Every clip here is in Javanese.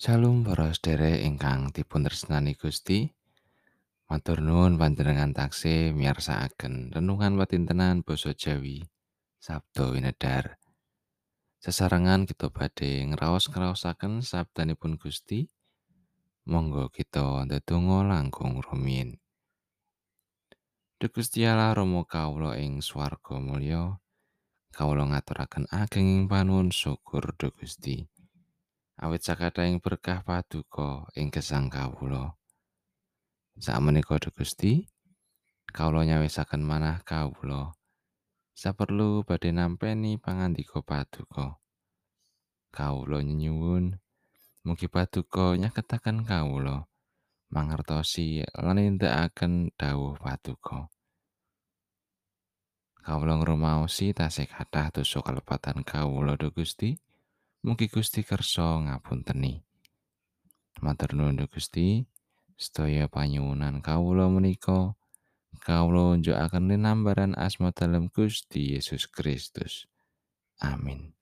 Shalom para sedherek ingkang dipuntresnani Gusti. Matur nuwun panjenengan taksih miyarsakaken renungan watintenan basa Jawi Sabda winedar. Sesarengan kita badhe ngraos-ngraosaken sabdanipun Gusti. Monggo kita ndedonga langkung rumiyin. Duh Gusti Allah Rama kawula ing swarga mulya. Kawula ngaturaken agenging panuwun syukur Duh Gusti. Awit sakathahing berkah paduka ing gesang kawula. Sakmenika Duh Gusti, kawula nyawisaken manah kawula. Saperlu badhe nampi pangandika paduka. Kawula nyuwun mugi paduka nyaketaken kawula mangertosi lan nindakaken dawuh paduka. Kawula ngrumaosi tasih kathah dosa kalepatan kawula Duh Gusti. Mugi Gusti kersa ngapunteni. Matur nuwun Gusti. sedaya panyuwunan kawula menika kawula njukaken linambaran asma dalem Gusti Yesus Kristus. Amin.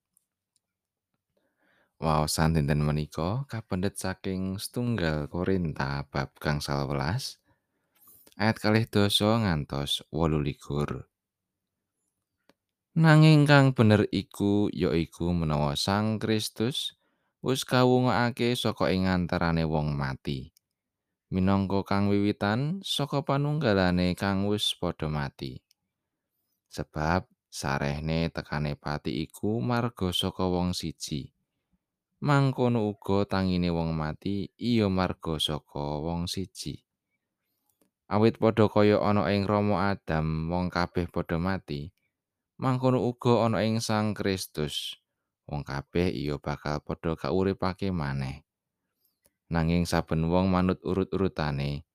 Waosan dinten menika kapendet saking setunggal Korinta bab gangsal welas ayat kalih doso ngantos wolu likur. Nanging kang bener iku ya iku menawa Sang Kristus wis kawungake saka ing antarane wong mati. minangka kang wiwitan saka panunggalane kang wis padha mati. Sebab sarehne tekane pati iku marga saka wong siji. Mangkono uga tangine wong mati iya marga saka wong siji. Awit padha kaya ana ing Rama Adam wong kabeh padha mati, mangkono uga ana ing Sang Kristus. Wong kabeh iya bakal padha kauripake maneh. nanging saben wong manut urut-urutane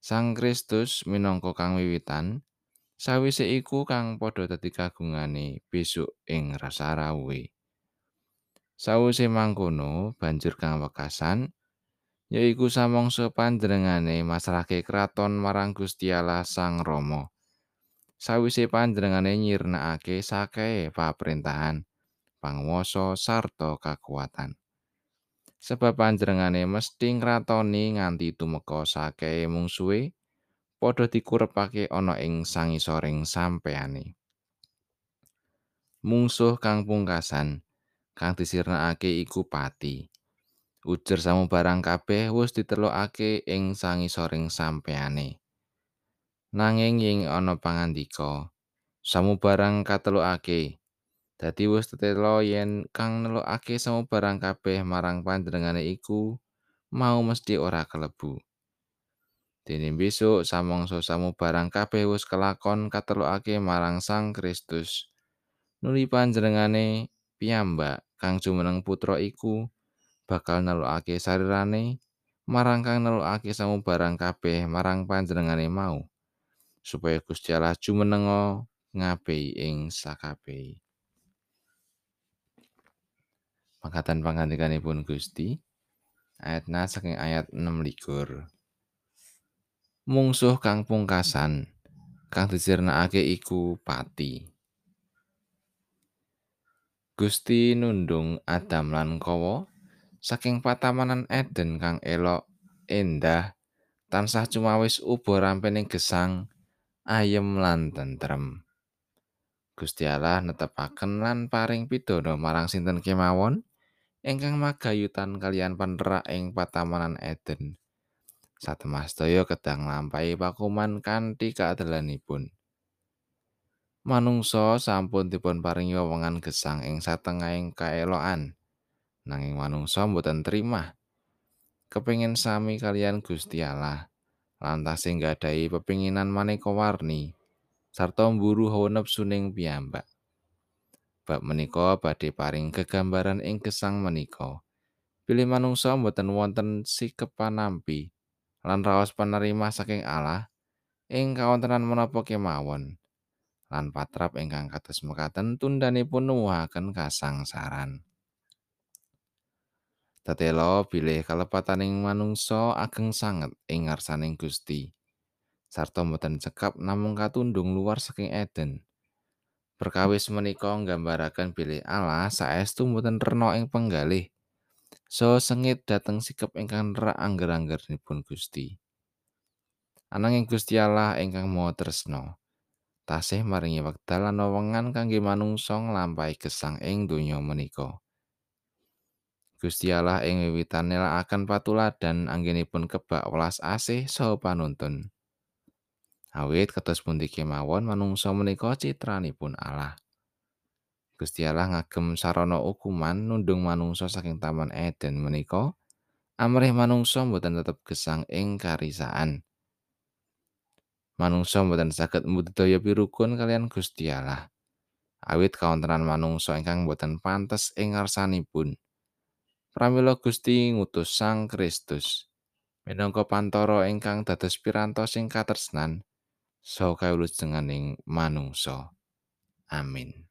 Sang Kristus minangka kang wiwitan sawise iku kang padha dadi kagungane besok ing rasa rawuhe sawise mangkono banjur kang wekasan yaiku samangsa panjenengane masrahke kraton marang Gusti Allah Sang Rama sawise panjenengane nyirnakake sakehe paprintahan panguwasa sarta kakuatan sebab panjenengane mesti ngratoni nganti tumeka sakehe mungsuhe padha dikurepake ana ing sangisoring sampeyane. Mungsuh kang pungkasan kang disirnakake iku pati. Ujar samubarang kabeh wis ditelokake ing sangisoring sampeyane. Nanging ing ana pangandika, samubarang katelokake Dadi wis tetelo yen kang nelokake samubarang kabeh marang panjenengane iku mau mesti ora kelebu. Dene besok samangsa samubarang kabeh wis kelakon katelokake marang Sang Kristus. Nuli panjenengane piyambak kang jumeneng putra iku bakal nelokake sarirane marang kang nelokake samubarang kabeh marang panjenengane mau supaya Gusti Allah jumenenga ngabehi ing sakabehi. Mangkatan pangandikanipun Gusti ayatna saking ayat 6 likur. Mungsuh kang pungkasan kang disirnakake iku pati. Gusti nundung Adam lan Kawa saking patamanan Eden kang elok endah tansah cumawis uba rampening gesang ayem lan tentrem. Gusti Allah netepaken lan paring pidana marang sinten kemawon ingkang magayutan kalian panerak ing patamanan Eden. Satemah sedaya kedang lampahi pakuman kanthi kaadalanipun. Manungsa sampun dipun paringi wewengan gesang ing satengahing kaelokan. Nanging manungsa mboten trimah. Kepingin sami kalian Gusti Allah. Lantas sing gadahi pepinginan maneka warni sarta mburu hawa nepsuning piyambak. bab menika badhe paring kegambaran ing gesang menika. Pilih manungsa mboten wonten sikep panampi lan raos panerima saking Allah ing kawontenan menapa kemawon. Lan patrap ingkang kados mekaten tundanipun nuwuhaken kasangsaran. Tetelo bilih kalepataning manungsa ageng sanget ing ngarsaning Gusti. Sarta mboten cekap namung katundung luar saking Eden. Perkawis menika nggambaraken bilih Allah saestu mboten rena ing penggalih so sengit dhateng sikep ingkang nerak angger-anggeranipun Gusti. Ananging Gusti Allah ingkang Maha Tresna tasih maringi wekdal lan wewengan kangge manungsa nglampahi gesang ing donya menika. Gusti Allah ing wiwitan nelakaken patuladan anggenipun kebak welas asih saha panuntun. Awit kados pundi kemawon manungsa menika citranipun Allah. Gusti Allah ngagem sarana hukuman nundung manungsa saking taman Eden menika amrih manungsa mboten tetep gesang ing karisaan. Manungsa mboten saged mbudidaya pirukun kalian Gusti Allah. Awit kawontenan manungsa ingkang mboten pantes ing ngarsanipun. Pramila Gusti ngutus Sang Kristus minangka pantoro ingkang dados pirantos sing katresnan saha kawulujenganing manungsa. Amin.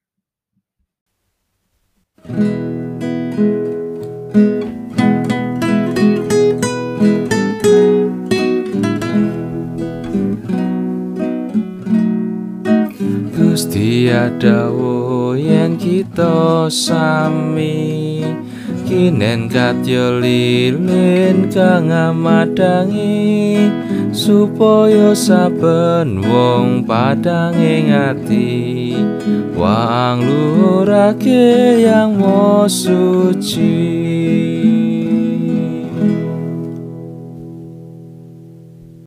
Gusti adawo yen kita sami kinen katya lilin kang amadangi supaya saben wong padang ing ati wang lurake yang mo suci